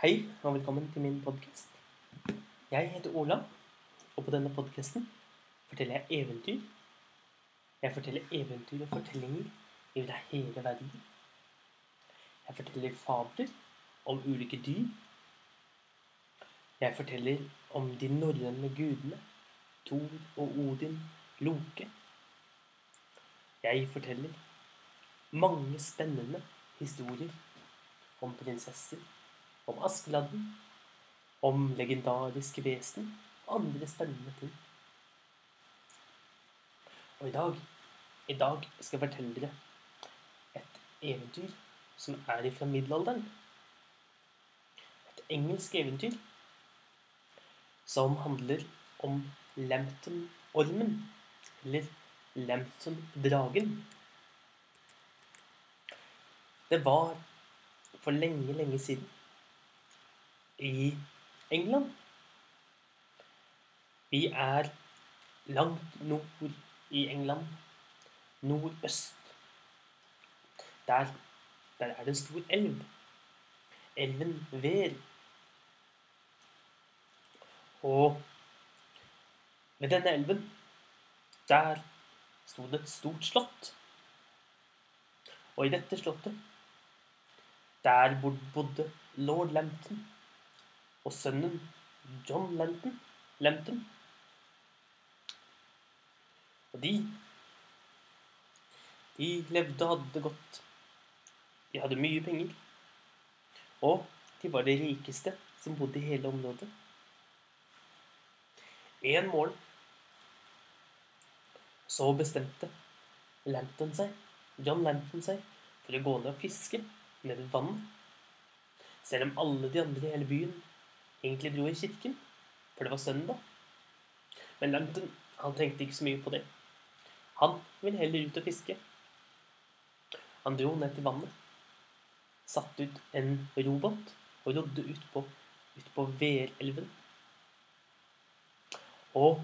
Hei, og velkommen til min podkast. Jeg heter Ola, og på denne podkasten forteller jeg eventyr. Jeg forteller eventyr og fortellinger over hele verden. Jeg forteller fabler om ulike dyr. Jeg forteller om de norrøne gudene Thor og Odin, Loke. Jeg forteller mange spennende historier om prinsesser om Askeladden, om legendariske vesen og andre spennende ting. Og i dag, i dag skal jeg fortelle dere et eventyr som er fra middelalderen. Et engelsk eventyr som handler om Lampton-ormen, eller Lampton-dragen. Det var for lenge, lenge siden i England. Vi er langt nord i England. Nordøst. Der, der er det en stor elv. Elven Ver. Og ved denne elven, der sto det et stort slott. Og i dette slottet, der bodde lord Lampton og sønnen John Lenton. Lempton. Og de De levde og hadde det godt. De hadde mye penger. Og de var de rikeste som bodde i hele området. En morgen så bestemte Lampton seg, John Lampton seg for å gå ned og fiske ned ved vannet. Selv om alle de andre i hele byen egentlig dro i kirken, for det var søndag. Men Lampton han tenkte ikke så mye på det. Han ville heller ut og fiske. Han dro ned til vannet, satte ut en robåt og rodde ut på, ut på Værelven. Og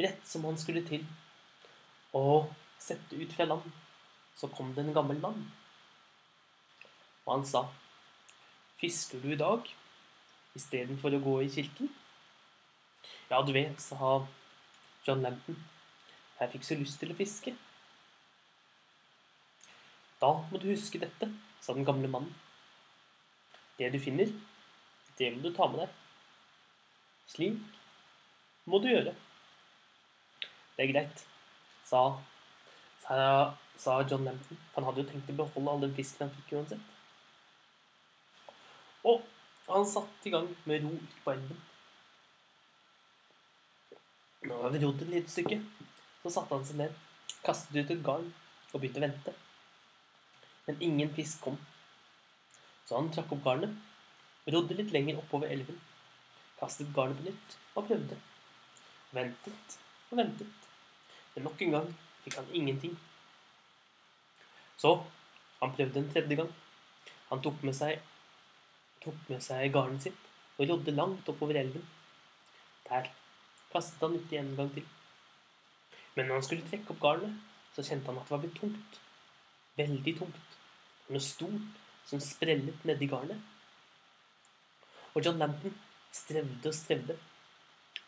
rett som han skulle til å sette ut fra land, så kom det en gammel mann. Og han sa, 'Fisker du i dag?' Istedenfor å gå i kirken? Ja, du vet, sa John Lampton. Jeg fikk så lyst til å fiske. Da må du huske dette, sa den gamle mannen. Det du finner, det må du ta med deg. Slik må du gjøre. Det er greit, sa, sa, sa John Lampton. Han hadde jo tenkt å beholde all den fisken han fikk uansett. Og han satte i gang med ro ut på elven. Nå har vi rodd et lite stykke. Så satte han seg ned, kastet ut et garn og begynte å vente. Men ingen fisk kom. Så han trakk opp garnet, rodde litt lenger oppover elven, kastet garnet på nytt og prøvde. Ventet og ventet. Men nok en gang fikk han ingenting. Så han prøvde en tredje gang. Han tok med seg tok med seg garnet sitt og rodde langt oppover elven. Der kastet han uti en gang til. Men når han skulle trekke opp garnet, så kjente han at det var blitt tungt. Veldig tungt. Noe stort som sprellet nedi garnet. Og John Lampton strevde og strevde.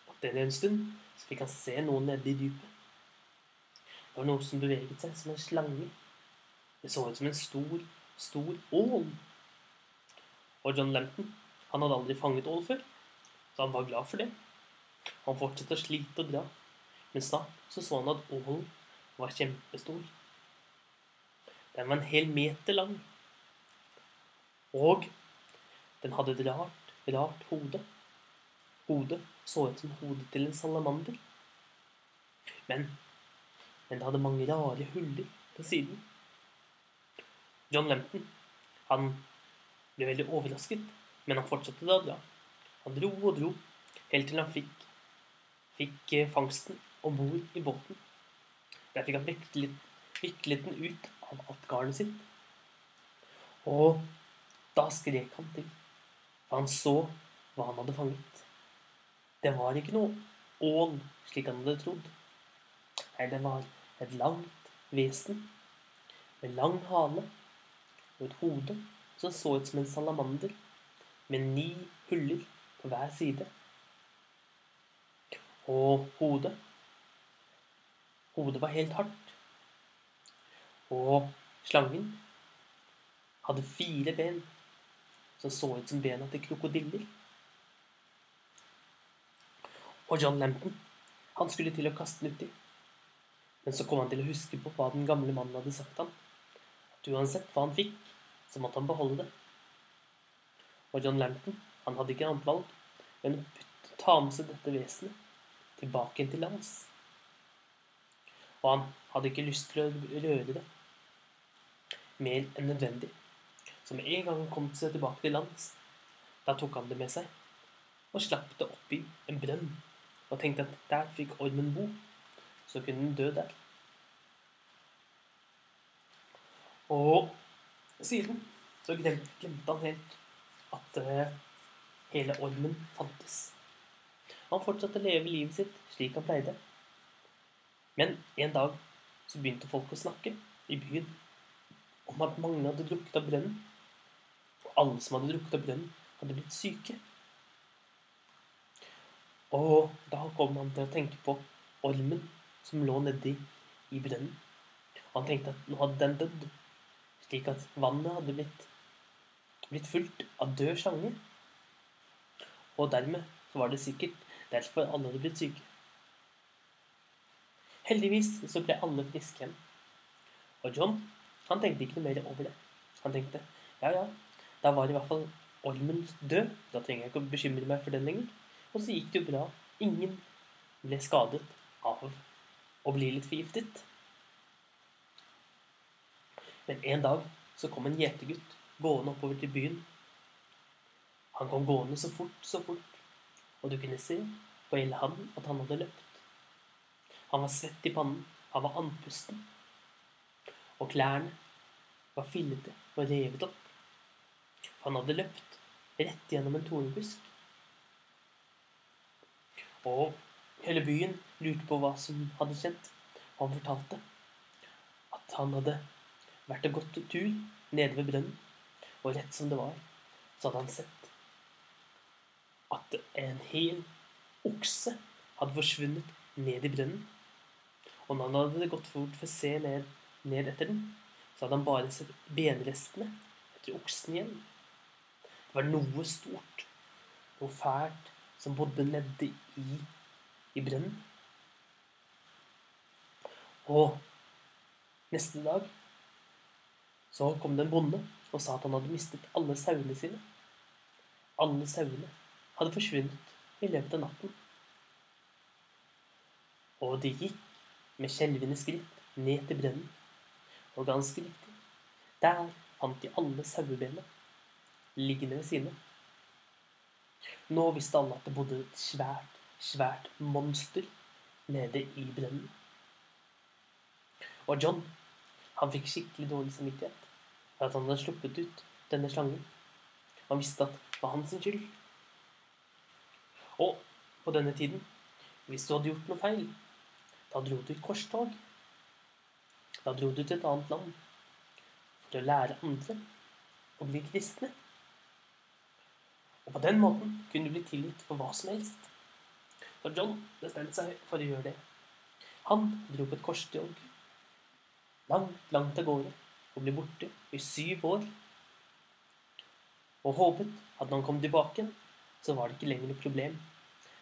Og etter en stund så fikk han se noe nede i dypet. Det var noe som beveget seg som en slange. Det så ut som en stor, stor ål. Og John Lampton han hadde aldri fanget ål før, så han var glad for det. Han fortsatte å slite og dra, men snart så, så han at ålen var kjempestor. Den var en hel meter lang. Og den hadde et rart, rart hode. Hodet så ut som hodet til en salamander. Men, men det hadde mange rare huller på siden. John Lampton, han ble veldig overrasket, men han fortsatte da å dra. Han dro og dro, helt til han fikk, fikk eh, fangsten om bord i båten. Der fikk han viklet, den ut av alt garnet sitt. Og da skrek han til, for han så hva han hadde fanget. Det var ikke noe ål, slik han hadde trodd. Nei, det var et langt vesen med lang hale og et hode som så ut som en salamander med ni huller på hver side. Og hodet Hodet var helt hardt. Og slangen hadde fire ben som så ut som bena til krokodiller. Og John Lampton, han skulle til å kaste den uti. Men så kom han til å huske på hva den gamle mannen hadde sagt ham. At uansett hva han fikk, så måtte han beholde det. Og John Lampton, han hadde ikke annet valg enn å ta med seg dette vesenet tilbake til lands. Og han hadde ikke lyst til å røre det mer enn nødvendig. Så med en gang han kom seg tilbake til lands, da tok han det med seg og slapp det oppi en brønn og tenkte at der fikk ormen bo, så kunne den dø der. Og siden så glemte, han helt at uh, hele ormen fantes. Han fortsatte å leve livet sitt slik han pleide. Men en dag så begynte folk å snakke i byen om at mange hadde drukket av brønnen. Og alle som hadde drukket av brønnen, hadde blitt syke. Og da kom han til å tenke på ormen som lå nedi i brønnen. Han tenkte at nå hadde den dødd, slik at vannet hadde blitt, blitt fullt av død slange. Og dermed var det sikkert derfor alle hadde blitt syke. Heldigvis så ble alle friske igjen. Og John han tenkte ikke noe mer over det. Han tenkte ja, ja, da var i hvert fall ormen død. Da trenger jeg ikke å bekymre meg for den lenger. Og så gikk det jo bra. Ingen ble skadet av å bli litt forgiftet. Men en dag så kom en gjetergutt gående oppover til byen. Han kom gående så fort, så fort, og du kunne se på hele han at han hadde løpt. Han var svett i pannen, han var andpusten, og klærne var fillete og revet opp. Han hadde løpt rett gjennom en tornebusk. Og hele byen lurte på hva som hadde skjedd. Og han fortalte at han hadde vært en godt tur nede ved brønnen, og rett som det var, så hadde han sett at en hel okse hadde forsvunnet ned i brønnen. Og når han hadde gått fort for å se ned, ned etter den, så hadde han bare sett benrestene etter oksen igjen. Det var noe stort, noe fælt, som bodde nedi i, i brønnen. Og neste dag så kom det en bonde og sa at han hadde mistet alle sauene sine. Alle sauene hadde forsvunnet i løpet av natten. Og de gikk med skjelvende skritt ned til brønnen. Og ganske riktig, der fant de alle sauebena liggende ved siden av. Nå visste alle at det bodde et svært, svært monster nede i brønnen. Og John, han fikk skikkelig dårlig samvittighet for at han hadde sluppet ut denne slangen. Han visste at det var hans skyld. Og på denne tiden, hvis du hadde gjort noe feil, da dro du i korstog. Da dro du til et annet land for å lære andre å bli kristne. Og på den måten kunne du bli tilgitt for hva som helst. For John bestemte seg for å gjøre det. Han dro på et korstog langt, langt av gårde og ble borte i syv år. Og håpet at når han kom tilbake, så var det ikke lenger noe problem.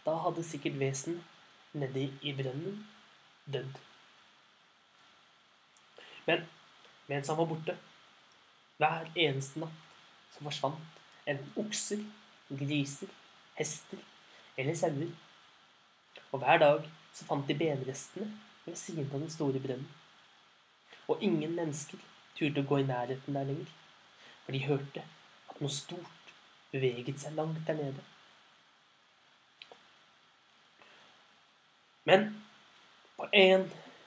Da hadde sikkert vesenet nedi i brønnen dødd. Men mens han var borte, hver eneste natt, så forsvant enten okser, griser, hester eller sauer. Og hver dag så fant de benrestene ved siden av den store brønnen. Og ingen mennesker turte å gå i nærheten der lenger, for de hørte at noe stort beveget seg langt der nede. Men på en,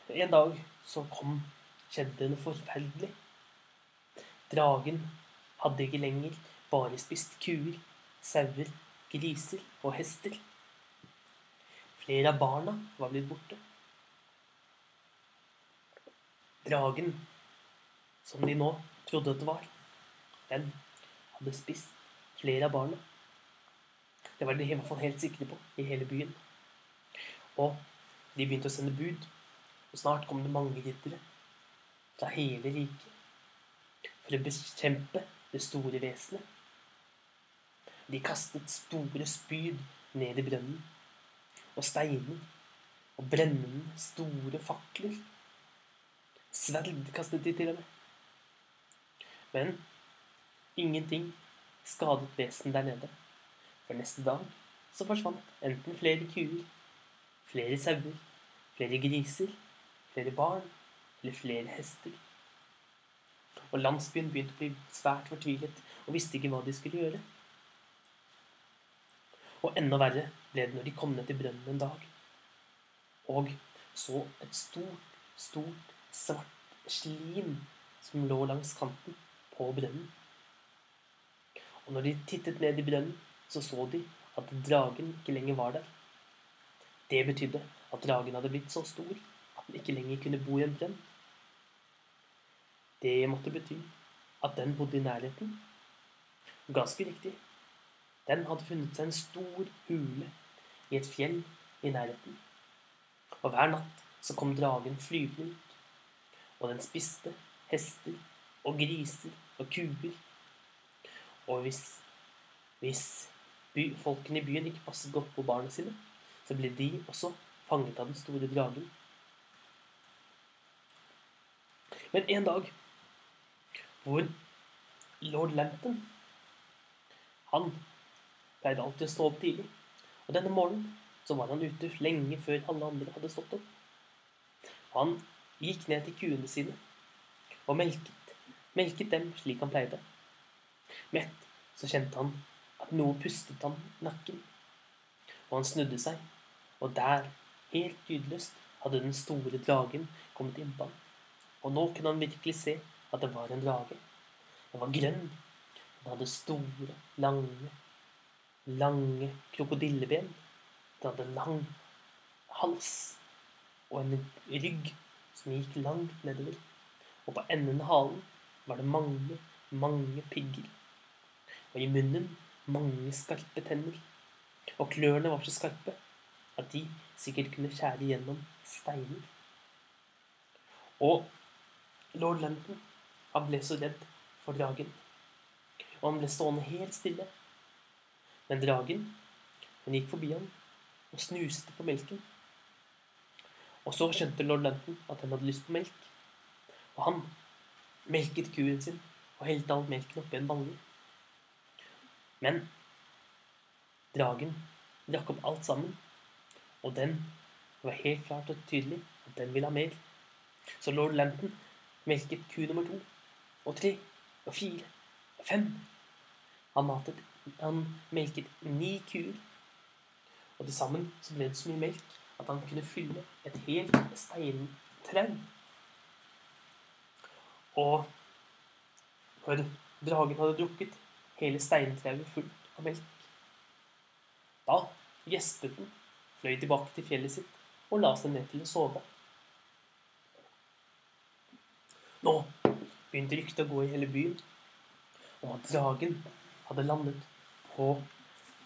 en dag så kom skjedde det noe forferdelig. Dragen hadde ikke lenger bare spist kuer, sauer, griser og hester. Flere av barna var blitt borte. Dragen, som de nå trodde det var, den hadde spist flere av barna Det var de i hvert fall helt sikre på i hele byen. Og de begynte å sende bud, og snart kom det mange riddere fra hele riket for å bekjempe det store vesenet. De kastet store spyd ned i brønnen, og steiner, og brennende store fakler. Sverd kastet de til og med. Men ingenting skadet vesen der nede. For neste dag så forsvant enten flere kuer, flere sauer, flere griser, flere barn eller flere hester. Og landsbyen begynte å bli svært fortvilet og visste ikke hva de skulle gjøre. Og enda verre ble det når de kom ned til brønnen en dag og så et stort, stort, svart slim som lå langs kanten på brønnen. Og når de tittet ned i brønnen, så så de at dragen ikke lenger var der. Det betydde at dragen hadde blitt så stor at den ikke lenger kunne bo i en brønn. Det måtte bety at den bodde i nærheten. Ganske riktig. Den hadde funnet seg en stor hule i et fjell i nærheten. Og hver natt så kom dragen flyvende ut, og den spiste hester og griser og kuer. Og hvis, hvis by, folkene i byen ikke passet godt på barna sine, så ble de også fanget av den store dragen. Men en dag hvor lord Lampton Han pleide alltid å stå opp tidlig. Og denne morgenen så var han ute lenge før alle andre hadde stått opp. Han gikk ned til kuene sine og melket, melket dem slik han pleide. Mett så kjente han at noe pustet ham i nakken. Og han snudde seg, og der, helt lydløst, hadde den store dragen kommet innpå ham. Og nå kunne han virkelig se at det var en drage. Den var grønn. Den hadde store, lange, lange krokodilleben. Den hadde lang hals og en rygg som gikk langt nedover. Og på enden av halen var det mange, mange pigger. Og i munnen mange skarpe tenner. Og klørne var så skarpe at de sikkert kunne skjære gjennom steiner. Og lord Lenton, han ble så redd for dragen. Og han ble stående helt stille. Men dragen, hun gikk forbi ham og snuste på melken. Og så skjønte lord Lenton at han hadde lyst på melk. Og han melket kuen sin og helte all melken oppi en balle. Men dragen drakk opp alt sammen, og den var helt klart og tydelig at den ville ha mer. Så lord Lenton melket ku nummer to og tre og fire og fem. Han, matet, han melket ni kuer. Og til sammen så ble det så mye melk at han kunne fylle et helt steintrau. Og når dragen hadde drukket hele steintrauet fullt av melk, da gjespet den, fløy tilbake til fjellet sitt og la seg ned til å sove. Nå begynte ryktet å gå i hele byen om at dragen hadde landet på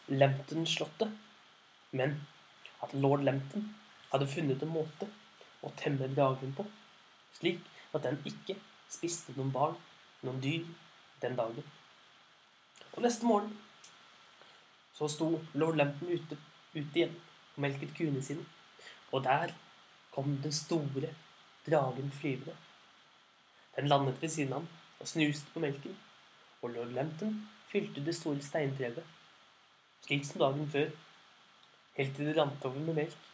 Lempton-slottet, men at lord Lempton hadde funnet en måte å temme dragen på, slik at den ikke spiste noen barn, noen dyr, den dagen. Og neste morgen så sto lord Lempton ute, ute igjen og melket kuene sine, og der kom den store dragen flyvende. Den landet ved siden av ham og snuste på melken, og lord Lempton fylte det store steintreet, slik som dagen før, helt til det rant over med melk.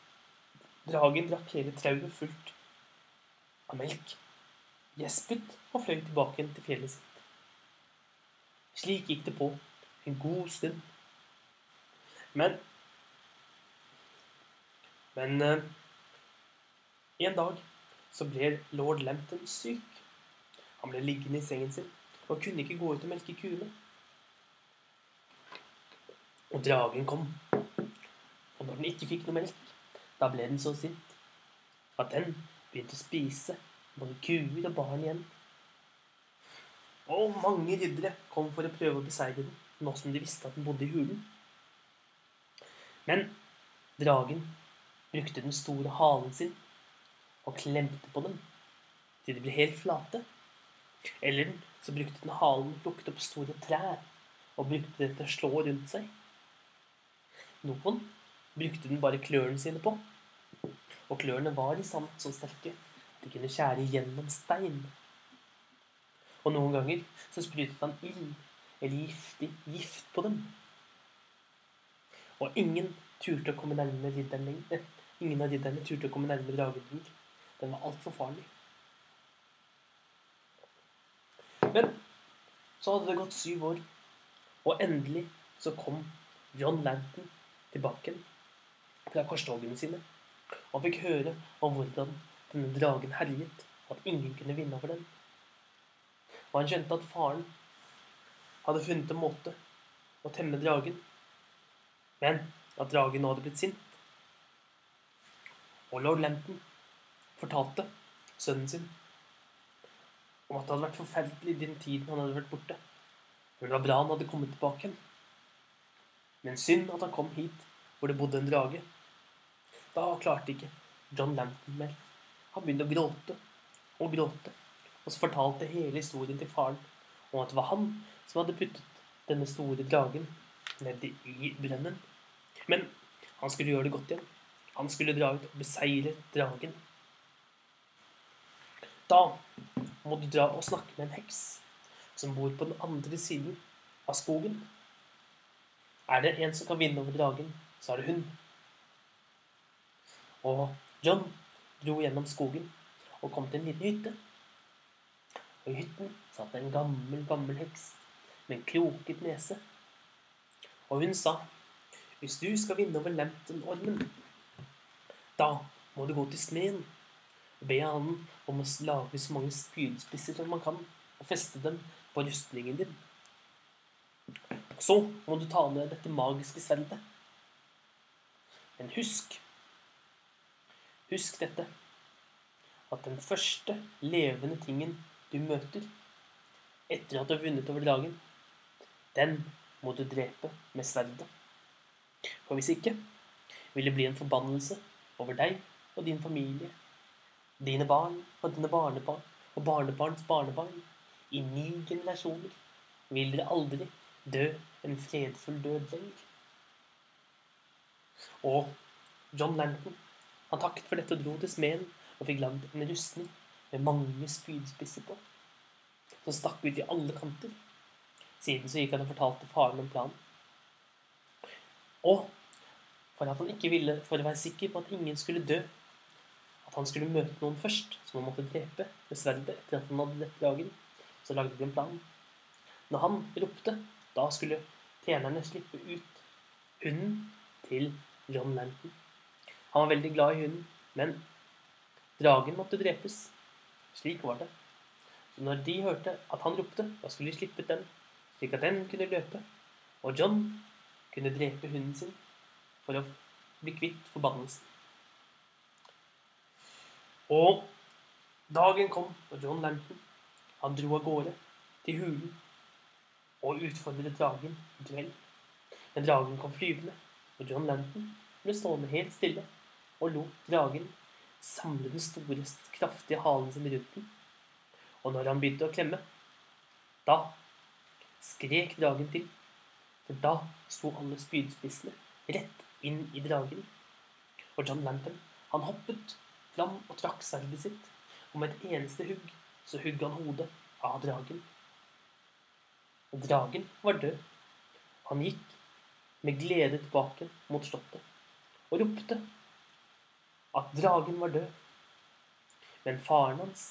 Dragen drakk hele trauet fullt av melk, gjespet og fløy tilbake igjen til fjellet sitt. Slik gikk det på en god stund. Men Men eh, en dag så ble lord Lampton syk. Han ble liggende i sengen sin og kunne ikke gå ut og melke kuene. Og dragen kom. Og når den ikke fikk noe melk, da ble den så sint at den begynte å spise både kuer og barn igjen. Og mange riddere kom for å prøve å beseire den, nå som de visste at den bodde i hulen. Men dragen brukte den store halen sin og klemte på dem til de ble helt flate. Eller så brukte den halen og plukket opp store trær og brukte det til å slå rundt seg. Noen brukte den bare klørne sine på, og klørne var i sant så sterke de kunne skjære gjennom stein. Og noen ganger så sprutet han ild eller giftig gift på dem. Og ingen turte å komme nærmere ridderen lenger. Ingen av ridderne turte å komme nærmere dragen. Den var altfor farlig. Men så hadde det gått syv år, og endelig så kom John Lanton tilbake fra korstogene sine. Han fikk høre om hvordan denne dragen herjet, og at ingen kunne vinne over den. Og han skjønte at faren hadde funnet en måte å temme dragen, men at dragen nå hadde blitt sint. Og lord Lampton fortalte sønnen sin om at det hadde vært forferdelig den tiden han hadde vært borte. Men det var bra han hadde kommet tilbake igjen. Men synd at han kom hit hvor det bodde en drage. Da klarte ikke John Lampton mer. Han begynte å gråte og gråte, og så fortalte hele historien til faren om at det var han som hadde puttet denne store dragen ned i brønnen. Men han skulle gjøre det godt igjen. Han skulle dra ut og beseire dragen. Da må du dra og snakke med en heks som bor på den andre siden av skogen. Er det en som kan vinne over dragen, så er det hun. Og John dro gjennom skogen og kom til en liten hytte. Og i hytten satt en gammel, gammel heks med en kroket nese. Og hun sa, 'Hvis du skal vinne over Lampton-ormen, da må du gå til smeden og be han om å lage så mange spydspisser som man kan, og feste dem på rustningen din. Så må du ta med dette magiske sverdet. Men husk Husk dette at den første levende tingen du møter etter at du har vunnet over dagen, den må du drepe med sverdet. For hvis ikke vil det bli en forbannelse over deg og din familie, dine barn og dine barnebarn og barnebarns barnebarn. I ni generasjoner vil dere aldri dø en fredfull død lenger. Og John Lanton, han takket for dette og dro til smeden og fikk lagd en rustning med mange spydspisser på, som stakk ut i alle kanter. Siden så gikk han og fortalte faren om planen. Og for at han ikke ville, for å være sikker på at ingen skulle dø, at han skulle møte noen først, som han måtte drepe med sverdet etter at han hadde drept dragen, så lagde de en plan. Når han ropte, da skulle tjenerne slippe ut hunden til John Lanton. Han var veldig glad i hunden, men dragen måtte drepes. Slik var det. Så når de hørte at han ropte, da skulle de slippe den, slik at den kunne løpe, og John kunne drepe hunden sin for å bli kvitt forbannelsen. Og dagen kom, og John Lanton han dro av gårde til hulen og utfordret dragen i duell. Men dragen kom flyvende, og John Lanton ble stående helt stille og lot dragen samle den store, kraftige halen sin rundt den. Og når han begynte å klemme, da skrek dragen til, for da sto alle spydspissene rett inn i dragen. Og John Lampton, han hoppet fram og trakk sverdet sitt, og med et eneste hugg så hugg han hodet av dragen. Og dragen var død. Han gikk med glede tilbake mot slottet og ropte at dragen var død. Men faren hans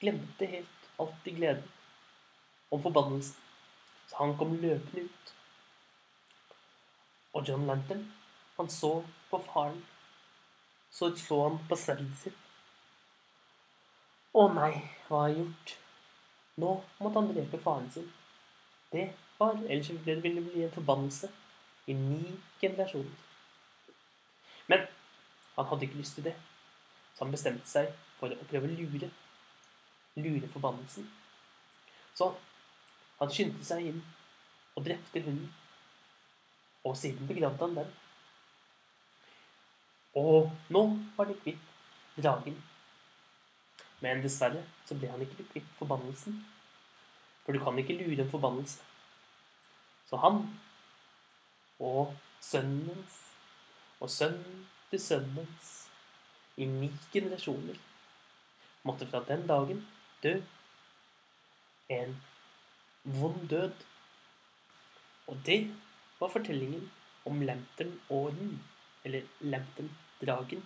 glemte helt alt i gleden om forbannelsen, så han kom løpende ut. Og John Lantern, han så på faren så så han på sverdet sitt. Å nei, hva har jeg gjort? Nå måtte han drepe faren sin. Det var, ellers ville det bli en forbannelse i ni generasjoner. Men han hadde ikke lyst til det, så han bestemte seg for å prøve å lure. Lure forbannelsen. Så han skyndte seg inn og drepte hunden. Og siden begravde han den. Og nå var det kvitt dragen. Men dessverre så ble han ikke kvitt forbannelsen. For du kan ikke lure en forbannelse. Så han og sønnen hans og sønnen til sønnens i ni generasjoner måtte fra den dagen dø en vond død. Og det var fortellingen om Lantern Orden, eller Lantern-dragen.